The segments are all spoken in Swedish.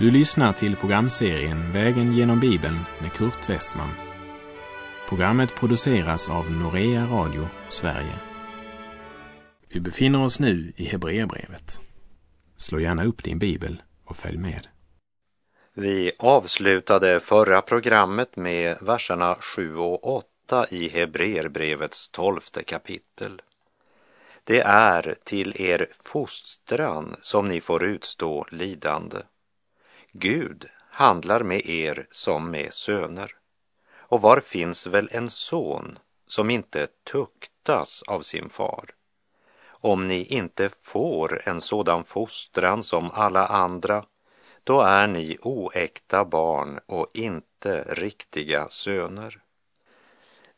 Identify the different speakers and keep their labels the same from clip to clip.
Speaker 1: Du lyssnar till programserien Vägen genom Bibeln med Kurt Westman. Programmet produceras av Norea Radio Sverige. Vi befinner oss nu i Hebreerbrevet. Slå gärna upp din bibel och följ med.
Speaker 2: Vi avslutade förra programmet med verserna 7 och 8 i Hebreerbrevets tolfte kapitel. Det är till er fostran som ni får utstå lidande. Gud handlar med er som med söner. Och var finns väl en son som inte tuktas av sin far? Om ni inte får en sådan fostran som alla andra, då är ni oäkta barn och inte riktiga söner.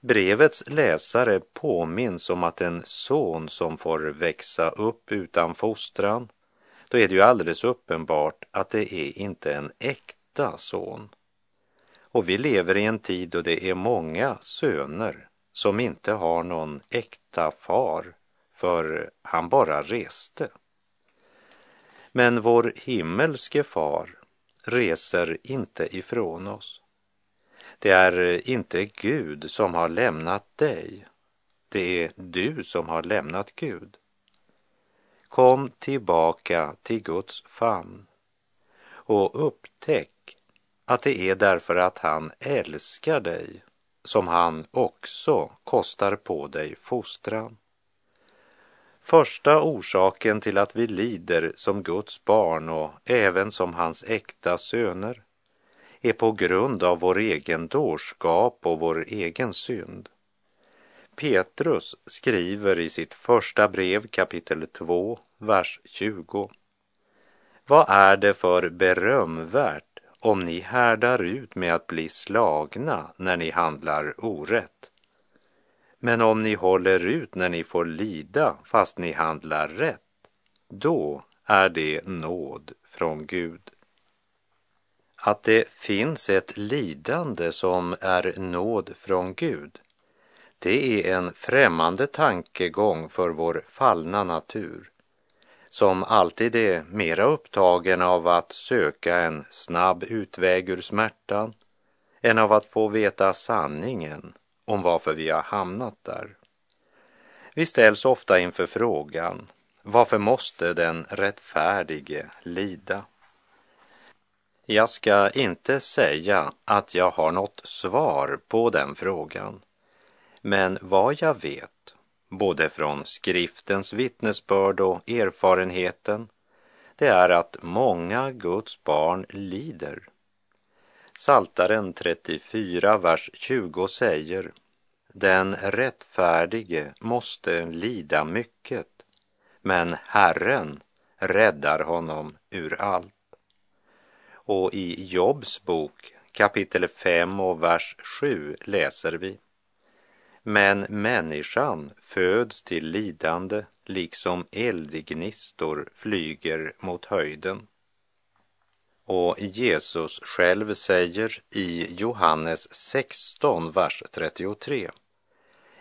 Speaker 2: Brevets läsare påminns om att en son som får växa upp utan fostran, då är det ju alldeles uppenbart att det är inte en äkta son. Och vi lever i en tid då det är många söner som inte har någon äkta far, för han bara reste. Men vår himmelske far reser inte ifrån oss. Det är inte Gud som har lämnat dig. Det är du som har lämnat Gud. Kom tillbaka till Guds famn och upptäck att det är därför att han älskar dig som han också kostar på dig fostran. Första orsaken till att vi lider som Guds barn och även som hans äkta söner är på grund av vår egen dårskap och vår egen synd. Petrus skriver i sitt första brev kapitel 2, vers 20. Vad är det för berömvärt om ni härdar ut med att bli slagna när ni handlar orätt? Men om ni håller ut när ni får lida fast ni handlar rätt, då är det nåd från Gud. Att det finns ett lidande som är nåd från Gud, det är en främmande tankegång för vår fallna natur, som alltid är mera upptagen av att söka en snabb utväg ur smärtan än av att få veta sanningen om varför vi har hamnat där. Vi ställs ofta inför frågan, varför måste den rättfärdige lida? Jag ska inte säga att jag har något svar på den frågan. Men vad jag vet, både från skriftens vittnesbörd och erfarenheten, det är att många Guds barn lider. Saltaren 34, vers 20 säger Den rättfärdige måste lida mycket, men Herren räddar honom ur allt. Och i Jobs bok kapitel 5 och vers 7 läser vi. Men människan föds till lidande liksom eldgnistor flyger mot höjden. Och Jesus själv säger i Johannes 16, vers 33.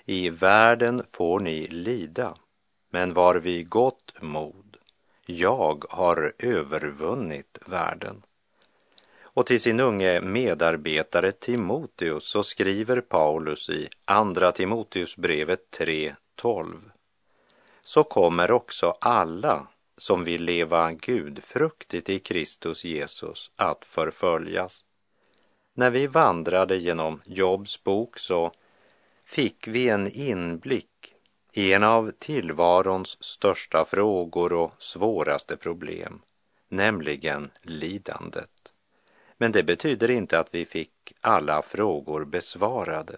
Speaker 2: I världen får ni lida, men var vid gott mod. Jag har övervunnit världen. Och till sin unge medarbetare Timoteus så skriver Paulus i Andra Timoteusbrevet 3.12. Så kommer också alla som vill leva gudfruktigt i Kristus Jesus att förföljas. När vi vandrade genom Jobs bok så fick vi en inblick i en av tillvarons största frågor och svåraste problem, nämligen lidandet. Men det betyder inte att vi fick alla frågor besvarade.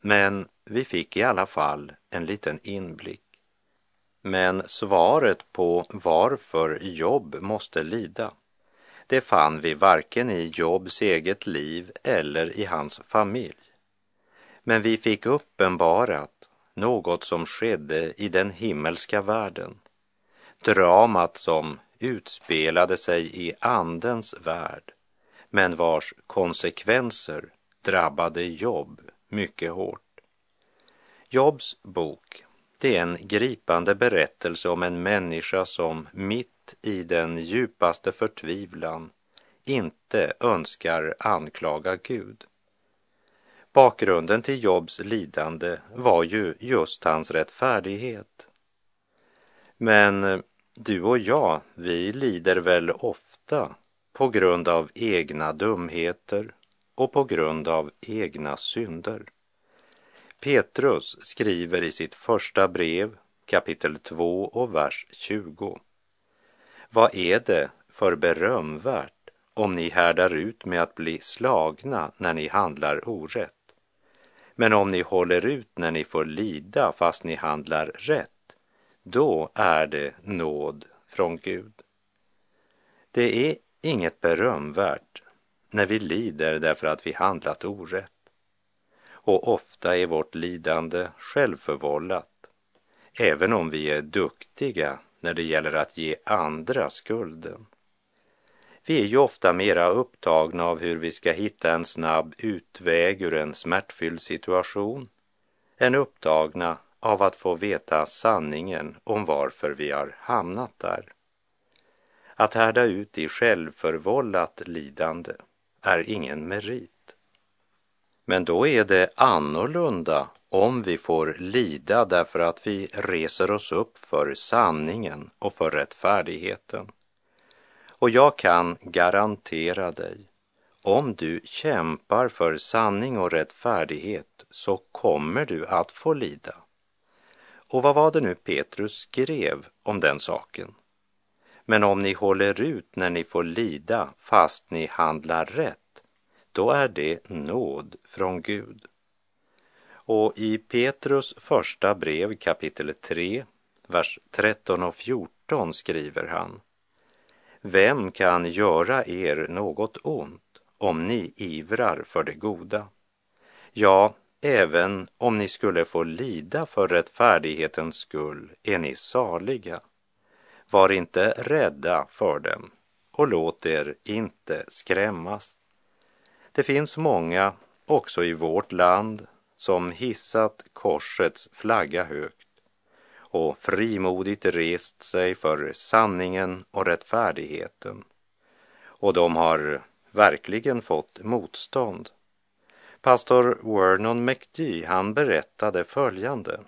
Speaker 2: Men vi fick i alla fall en liten inblick. Men svaret på varför Jobb måste lida, det fann vi varken i Jobs eget liv eller i hans familj. Men vi fick uppenbarat något som skedde i den himmelska världen. Dramat som utspelade sig i Andens värld men vars konsekvenser drabbade Jobb mycket hårt. Jobs bok, det är en gripande berättelse om en människa som mitt i den djupaste förtvivlan inte önskar anklaga Gud. Bakgrunden till Jobs lidande var ju just hans rättfärdighet. Men du och jag, vi lider väl ofta på grund av egna dumheter och på grund av egna synder. Petrus skriver i sitt första brev kapitel 2 och vers 20. Vad är det för berömvärt om ni härdar ut med att bli slagna när ni handlar orätt? Men om ni håller ut när ni får lida fast ni handlar rätt, då är det nåd från Gud. Det är inget berömvärt när vi lider därför att vi handlat orätt. Och ofta är vårt lidande självförvållat, även om vi är duktiga när det gäller att ge andra skulden. Vi är ju ofta mera upptagna av hur vi ska hitta en snabb utväg ur en smärtfylld situation än upptagna av att få veta sanningen om varför vi har hamnat där. Att härda ut i självförvållat lidande är ingen merit. Men då är det annorlunda om vi får lida därför att vi reser oss upp för sanningen och för rättfärdigheten. Och jag kan garantera dig, om du kämpar för sanning och rättfärdighet så kommer du att få lida. Och vad var det nu Petrus skrev om den saken? Men om ni håller ut när ni får lida fast ni handlar rätt, då är det nåd från Gud. Och i Petrus första brev kapitel 3, vers 13 och 14 skriver han vem kan göra er något ont om ni ivrar för det goda? Ja, även om ni skulle få lida för rättfärdighetens skull är ni saliga. Var inte rädda för dem och låt er inte skrämmas. Det finns många, också i vårt land, som hissat korsets flagga högt och frimodigt rest sig för sanningen och rättfärdigheten. Och de har verkligen fått motstånd. Pastor Vernon McGee, han berättade följande.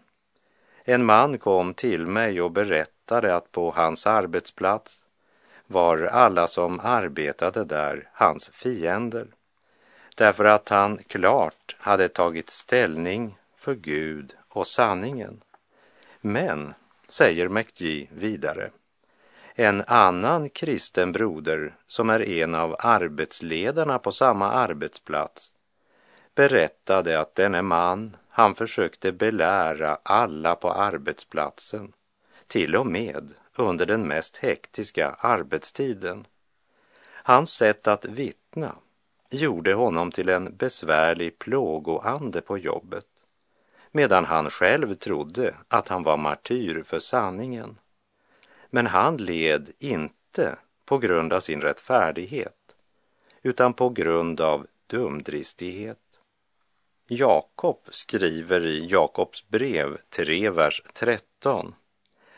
Speaker 2: En man kom till mig och berättade att på hans arbetsplats var alla som arbetade där hans fiender. Därför att han klart hade tagit ställning för Gud och sanningen. Men, säger McGee vidare, en annan kristen broder som är en av arbetsledarna på samma arbetsplats berättade att denne man, han försökte belära alla på arbetsplatsen, till och med under den mest hektiska arbetstiden. Hans sätt att vittna gjorde honom till en besvärlig plågoande på jobbet medan han själv trodde att han var martyr för sanningen. Men han led inte på grund av sin rättfärdighet, utan på grund av dumdristighet. Jakob skriver i Jakobs brev 3, vers 13.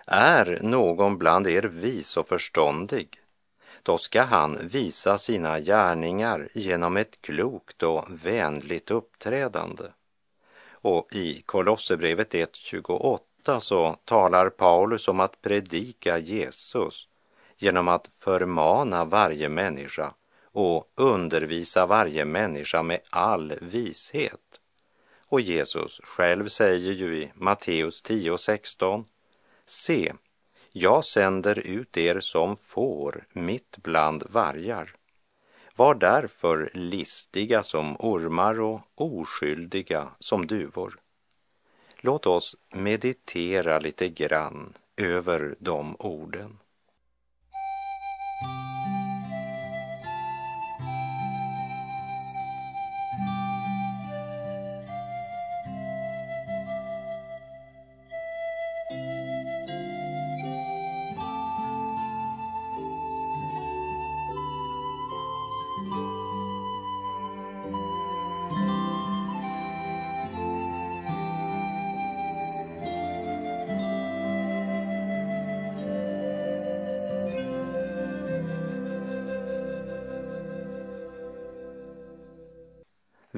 Speaker 2: Är någon bland er vis och förståndig, då ska han visa sina gärningar genom ett klokt och vänligt uppträdande. Och i Kolosserbrevet 1.28 så talar Paulus om att predika Jesus genom att förmana varje människa och undervisa varje människa med all vishet. Och Jesus själv säger ju i Matteus 10.16 Se, jag sänder ut er som får mitt bland vargar. Var därför listiga som ormar och oskyldiga som duvor. Låt oss meditera lite grann över de orden.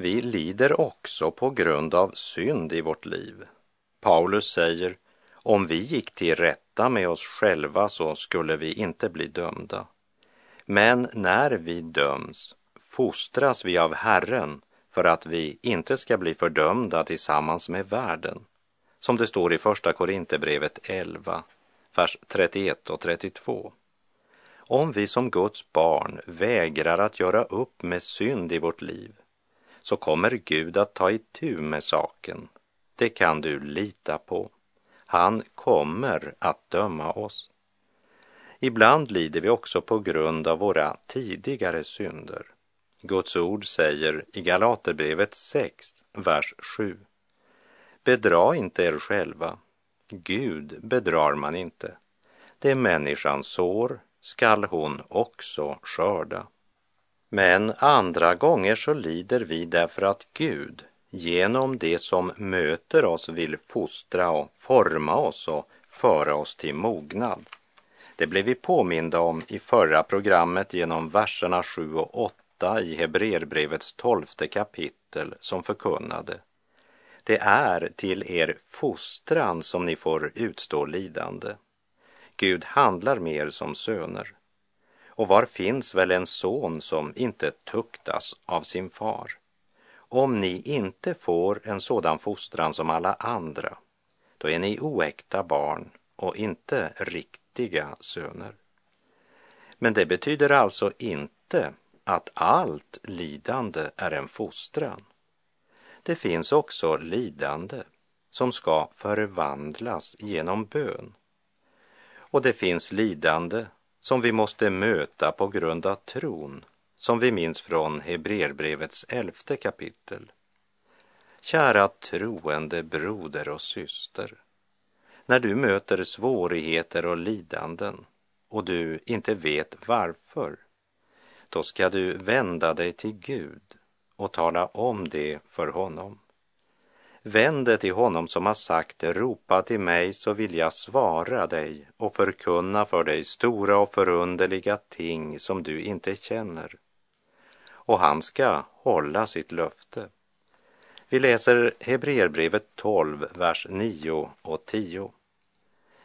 Speaker 2: Vi lider också på grund av synd i vårt liv. Paulus säger, om vi gick till rätta med oss själva så skulle vi inte bli dömda. Men när vi döms fostras vi av Herren för att vi inte ska bli fördömda tillsammans med världen. Som det står i Första Korinthierbrevet 11, vers 31 och 32. Om vi som Guds barn vägrar att göra upp med synd i vårt liv så kommer Gud att ta itu med saken. Det kan du lita på. Han kommer att döma oss. Ibland lider vi också på grund av våra tidigare synder. Guds ord säger i Galaterbrevet 6, vers 7. Bedra inte er själva. Gud bedrar man inte. Det människan sår skall hon också skörda. Men andra gånger så lider vi därför att Gud genom det som möter oss vill fostra och forma oss och föra oss till mognad. Det blev vi påminda om i förra programmet genom verserna 7 och 8 i Hebreerbrevets tolfte kapitel som förkunnade. Det är till er fostran som ni får utstå lidande. Gud handlar med er som söner. Och var finns väl en son som inte tuktas av sin far? Om ni inte får en sådan fostran som alla andra, då är ni oäkta barn och inte riktiga söner. Men det betyder alltså inte att allt lidande är en fostran. Det finns också lidande som ska förvandlas genom bön. Och det finns lidande som vi måste möta på grund av tron, som vi minns från Hebreerbrevets elfte kapitel. Kära troende broder och syster, när du möter svårigheter och lidanden och du inte vet varför, då ska du vända dig till Gud och tala om det för honom. Vänd dig till honom som har sagt, ropa till mig så vill jag svara dig och förkunna för dig stora och förunderliga ting som du inte känner. Och han ska hålla sitt löfte. Vi läser Hebreerbrevet 12, vers 9 och 10.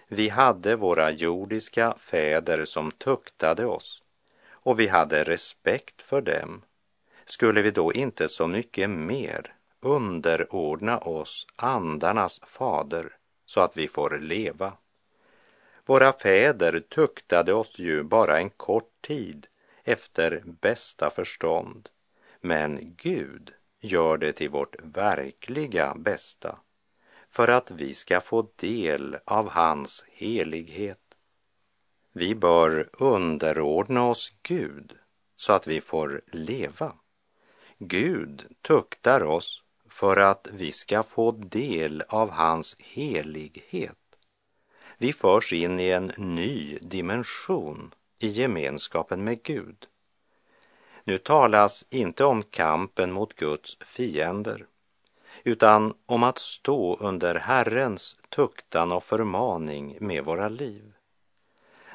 Speaker 2: Vi hade våra jordiska fäder som tuktade oss och vi hade respekt för dem. Skulle vi då inte så mycket mer underordna oss andarnas fader så att vi får leva. Våra fäder tuktade oss ju bara en kort tid efter bästa förstånd, men Gud gör det till vårt verkliga bästa för att vi ska få del av hans helighet. Vi bör underordna oss Gud så att vi får leva. Gud tuktar oss för att vi ska få del av hans helighet. Vi förs in i en ny dimension i gemenskapen med Gud. Nu talas inte om kampen mot Guds fiender, utan om att stå under Herrens tuktan och förmaning med våra liv.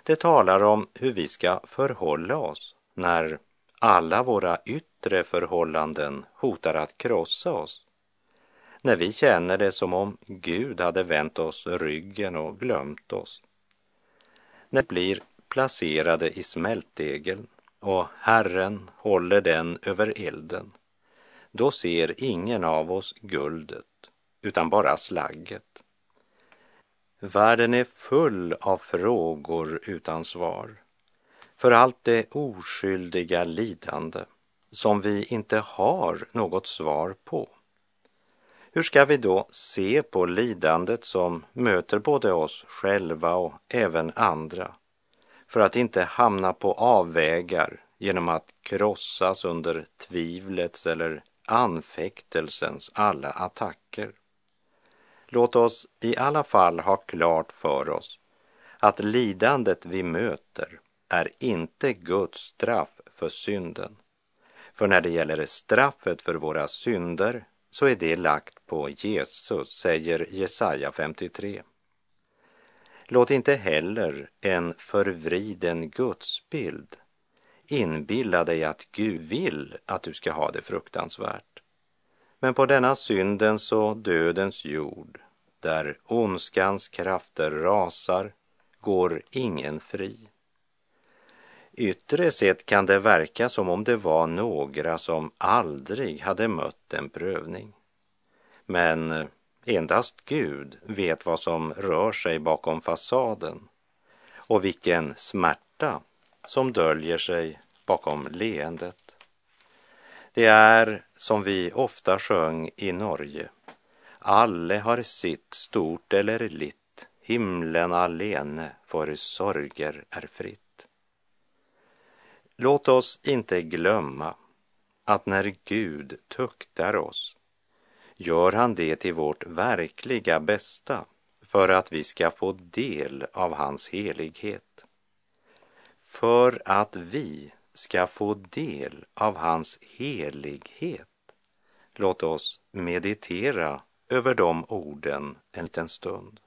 Speaker 2: Det talar om hur vi ska förhålla oss när alla våra yttre förhållanden hotar att krossa oss när vi känner det som om Gud hade vänt oss ryggen och glömt oss. När vi blir placerade i smältdegeln och Herren håller den över elden, då ser ingen av oss guldet utan bara slagget. Världen är full av frågor utan svar för allt det oskyldiga lidande som vi inte har något svar på. Hur ska vi då se på lidandet som möter både oss själva och även andra för att inte hamna på avvägar genom att krossas under tvivlets eller anfäktelsens alla attacker? Låt oss i alla fall ha klart för oss att lidandet vi möter är inte Guds straff för synden. För när det gäller straffet för våra synder så är det lagt på Jesus, säger Jesaja 53. Låt inte heller en förvriden gudsbild inbilla dig att Gud vill att du ska ha det fruktansvärt. Men på denna syndens och dödens jord, där ondskans krafter rasar, går ingen fri. Yttre sett kan det verka som om det var några som aldrig hade mött en prövning. Men eh, endast Gud vet vad som rör sig bakom fasaden och vilken smärta som döljer sig bakom leendet. Det är som vi ofta sjöng i Norge. Alle har sitt, stort eller litt, himlen alene för sorger är fritt. Låt oss inte glömma att när Gud tuktar oss gör han det till vårt verkliga bästa för att vi ska få del av hans helighet. För att vi ska få del av hans helighet. Låt oss meditera över de orden en liten stund.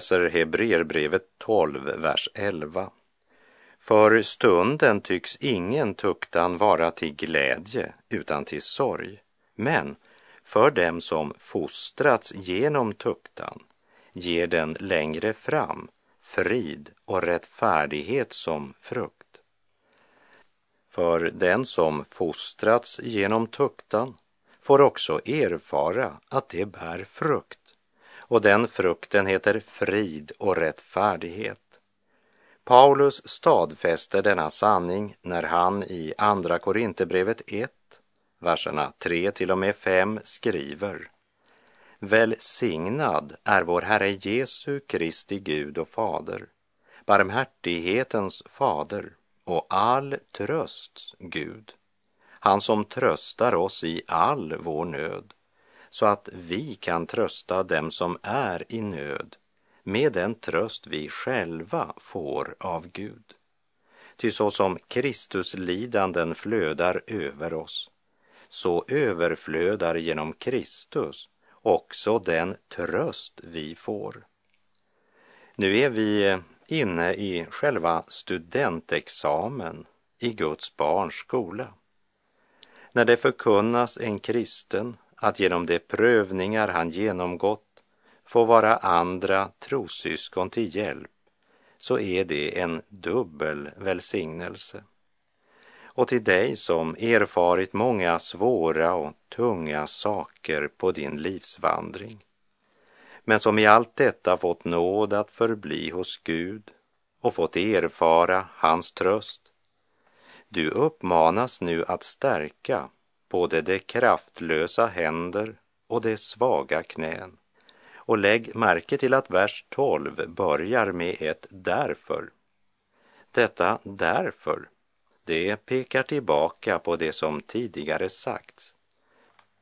Speaker 2: Läser Hebreerbrevet 12, vers 11. För stunden tycks ingen tuktan vara till glädje utan till sorg. Men för dem som fostrats genom tuktan ger den längre fram frid och rättfärdighet som frukt. För den som fostrats genom tuktan får också erfara att det bär frukt och den frukten heter frid och rättfärdighet. Paulus stadfäster denna sanning när han i Andra Korinthierbrevet 1, verserna 3 till och med 5 skriver Välsignad är vår Herre Jesu Kristi Gud och Fader, barmhärtighetens fader och all trösts Gud, han som tröstar oss i all vår nöd så att vi kan trösta dem som är i nöd med den tröst vi själva får av Gud. Ty så som Kristus lidanden flödar över oss, så överflödar genom Kristus också den tröst vi får. Nu är vi inne i själva studentexamen i Guds barns skola. När det förkunnas en kristen att genom de prövningar han genomgått få vara andra trossyskon till hjälp så är det en dubbel välsignelse. Och till dig som erfarit många svåra och tunga saker på din livsvandring men som i allt detta fått nåd att förbli hos Gud och fått erfara hans tröst. Du uppmanas nu att stärka både de kraftlösa händer och de svaga knän. Och lägg märke till att vers 12 börjar med ett därför. Detta därför, det pekar tillbaka på det som tidigare sagts.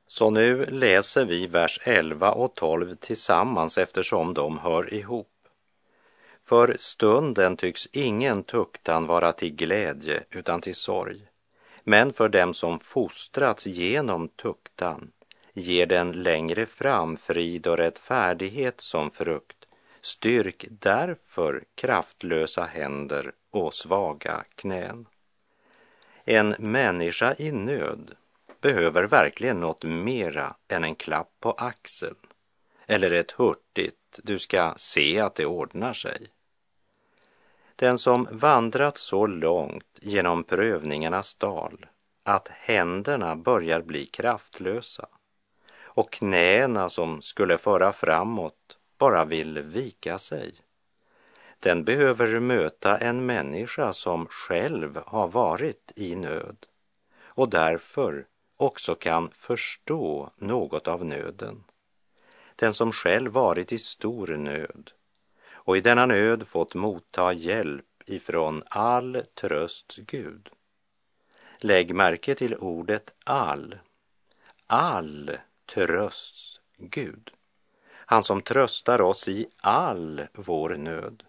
Speaker 2: Så nu läser vi vers 11 och 12 tillsammans eftersom de hör ihop. För stunden tycks ingen tuktan vara till glädje utan till sorg. Men för dem som fostrats genom tuktan ger den längre fram frid och rättfärdighet som frukt. Styrk därför kraftlösa händer och svaga knän. En människa i nöd behöver verkligen något mera än en klapp på axeln eller ett hurtigt du ska se att det ordnar sig. Den som vandrat så långt genom prövningarnas dal att händerna börjar bli kraftlösa och knäna som skulle föra framåt bara vill vika sig. Den behöver möta en människa som själv har varit i nöd och därför också kan förstå något av nöden. Den som själv varit i stor nöd och i denna nöd fått motta hjälp ifrån all trösts Gud. Lägg märke till ordet all. All trösts Gud. Han som tröstar oss i all vår nöd,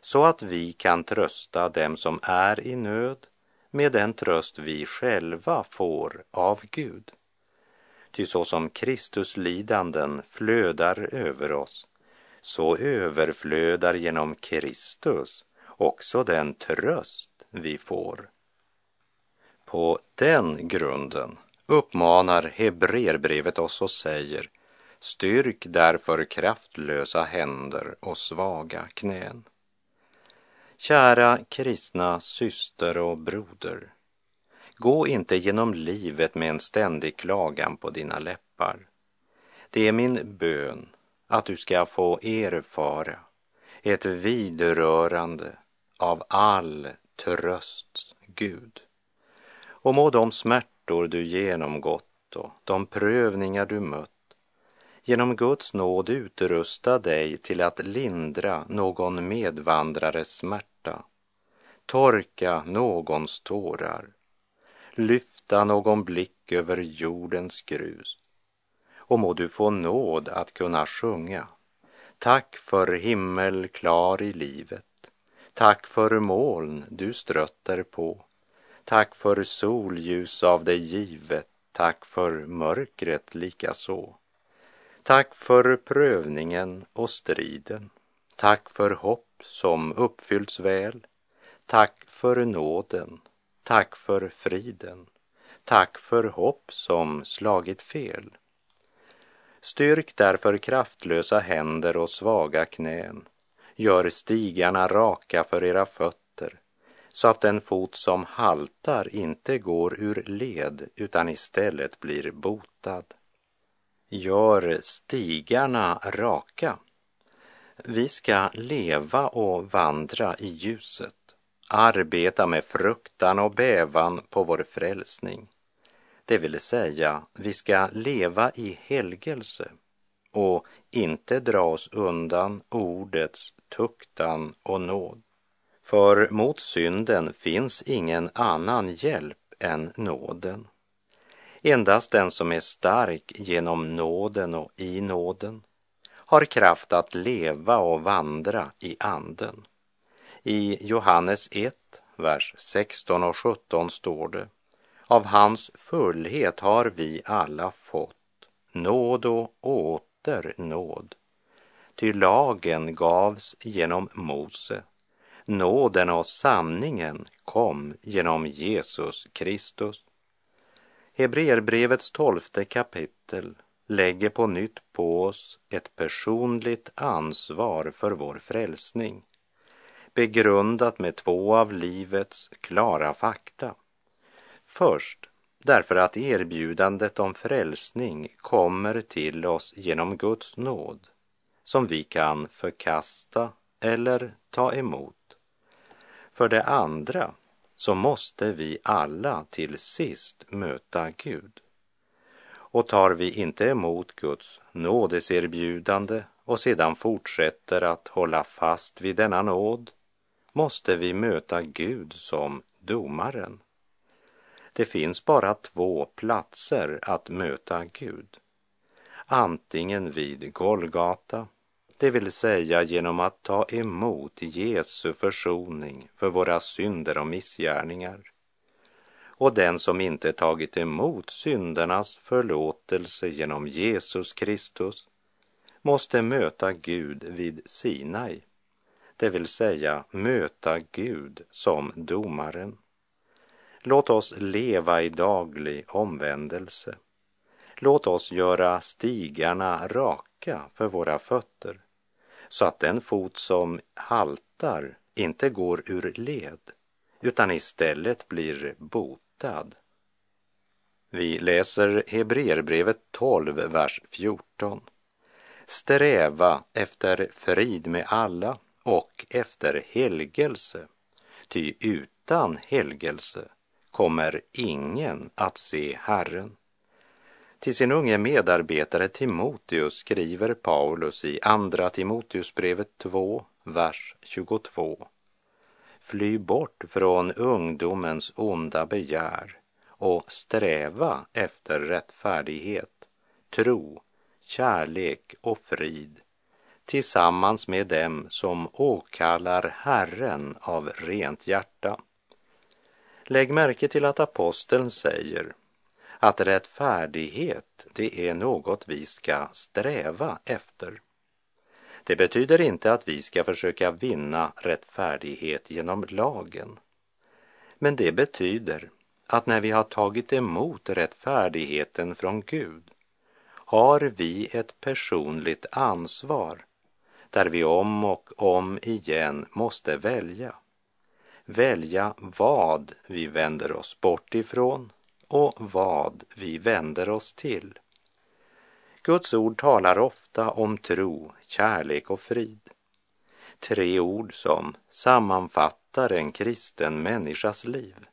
Speaker 2: så att vi kan trösta dem som är i nöd med den tröst vi själva får av Gud. Ty så som Kristus lidanden flödar över oss, så överflödar genom Kristus också den tröst vi får. På den grunden uppmanar Hebreerbrevet oss och säger Styrk därför kraftlösa händer och svaga knän. Kära kristna syster och broder. Gå inte genom livet med en ständig klagan på dina läppar. Det är min bön att du ska få erfara ett vidrörande av all trösts Gud. Och må de smärtor du genomgått och de prövningar du mött genom Guds nåd utrusta dig till att lindra någon medvandrares smärta, torka någons tårar, lyfta någon blick över jordens grus. Och må du få nåd att kunna sjunga. Tack för himmel klar i livet. Tack för moln du strötter på. Tack för solljus av dig givet. Tack för mörkret likaså. Tack för prövningen och striden. Tack för hopp som uppfyllts väl. Tack för nåden. Tack för friden. Tack för hopp som slagit fel. Styrk därför kraftlösa händer och svaga knän. Gör stigarna raka för era fötter så att den fot som haltar inte går ur led utan istället blir botad. Gör stigarna raka. Vi ska leva och vandra i ljuset, arbeta med fruktan och bävan på vår frälsning. Det vill säga, vi ska leva i helgelse och inte dra oss undan ordets tuktan och nåd. För mot synden finns ingen annan hjälp än nåden. Endast den som är stark genom nåden och i nåden har kraft att leva och vandra i anden. I Johannes 1, vers 16 och 17 står det av hans fullhet har vi alla fått nåd och åter nåd. Ty lagen gavs genom Mose, nåden och sanningen kom genom Jesus Kristus. Hebreerbrevets tolfte kapitel lägger på nytt på oss ett personligt ansvar för vår frälsning, begrundat med två av livets klara fakta. Först därför att erbjudandet om frälsning kommer till oss genom Guds nåd, som vi kan förkasta eller ta emot. För det andra så måste vi alla till sist möta Gud. Och tar vi inte emot Guds nådeserbjudande och sedan fortsätter att hålla fast vid denna nåd måste vi möta Gud som domaren. Det finns bara två platser att möta Gud. Antingen vid Golgata det vill säga genom att ta emot Jesu försoning för våra synder och missgärningar. Och den som inte tagit emot syndernas förlåtelse genom Jesus Kristus måste möta Gud vid Sinai, det vill säga möta Gud som domaren. Låt oss leva i daglig omvändelse. Låt oss göra stigarna raka för våra fötter så att den fot som haltar inte går ur led utan istället blir botad. Vi läser Hebreerbrevet 12, vers 14. Sträva efter frid med alla och efter helgelse, ty utan helgelse kommer ingen att se Herren. Till sin unge medarbetare Timoteus skriver Paulus i Andra Timoteusbrevet 2, vers 22. Fly bort från ungdomens onda begär och sträva efter rättfärdighet, tro, kärlek och frid tillsammans med dem som åkallar Herren av rent hjärta. Lägg märke till att aposteln säger att rättfärdighet, det är något vi ska sträva efter. Det betyder inte att vi ska försöka vinna rättfärdighet genom lagen. Men det betyder att när vi har tagit emot rättfärdigheten från Gud har vi ett personligt ansvar där vi om och om igen måste välja. Välja vad vi vänder oss bort ifrån och vad vi vänder oss till. Guds ord talar ofta om tro, kärlek och frid. Tre ord som sammanfattar en kristen människas liv.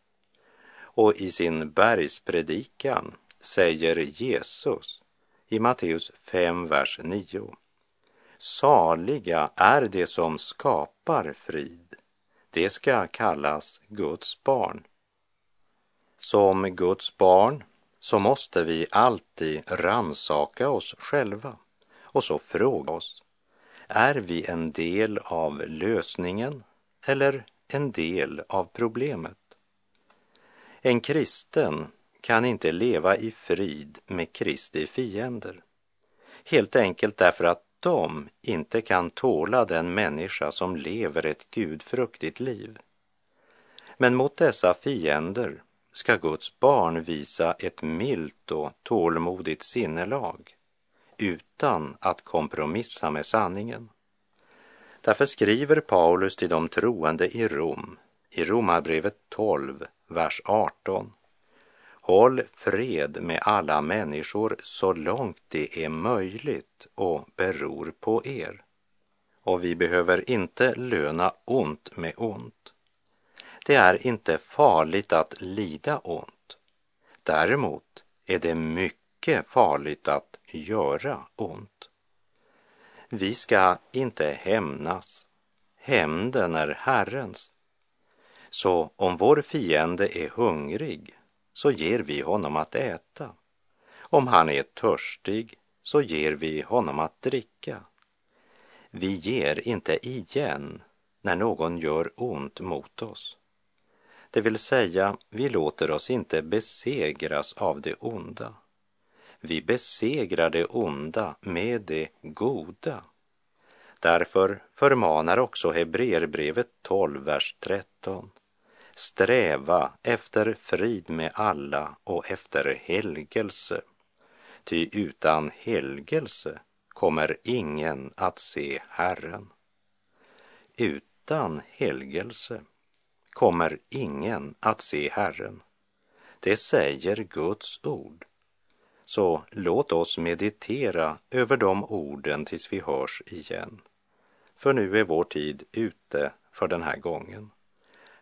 Speaker 2: Och i sin bergspredikan säger Jesus i Matteus 5, vers 9. Saliga är det som skapar frid. Det ska kallas Guds barn. Som Guds barn så måste vi alltid ransaka oss själva och så fråga oss, är vi en del av lösningen eller en del av problemet? En kristen kan inte leva i frid med Kristi fiender. Helt enkelt därför att de inte kan tåla den människa som lever ett gudfruktigt liv. Men mot dessa fiender ska Guds barn visa ett milt och tålmodigt sinnelag utan att kompromissa med sanningen. Därför skriver Paulus till de troende i Rom, i Romarbrevet 12, vers 18. Håll fred med alla människor så långt det är möjligt och beror på er. Och vi behöver inte löna ont med ont. Det är inte farligt att lida ont. Däremot är det mycket farligt att göra ont. Vi ska inte hämnas. Hämnden är Herrens. Så om vår fiende är hungrig så ger vi honom att äta. Om han är törstig så ger vi honom att dricka. Vi ger inte igen när någon gör ont mot oss. Det vill säga, vi låter oss inte besegras av det onda. Vi besegrar det onda med det goda. Därför förmanar också Hebreerbrevet 12, vers 13. Sträva efter frid med alla och efter helgelse. Ty utan helgelse kommer ingen att se Herren. Utan helgelse kommer ingen att se Herren. Det säger Guds ord. Så låt oss meditera över de orden tills vi hörs igen. För nu är vår tid ute för den här gången.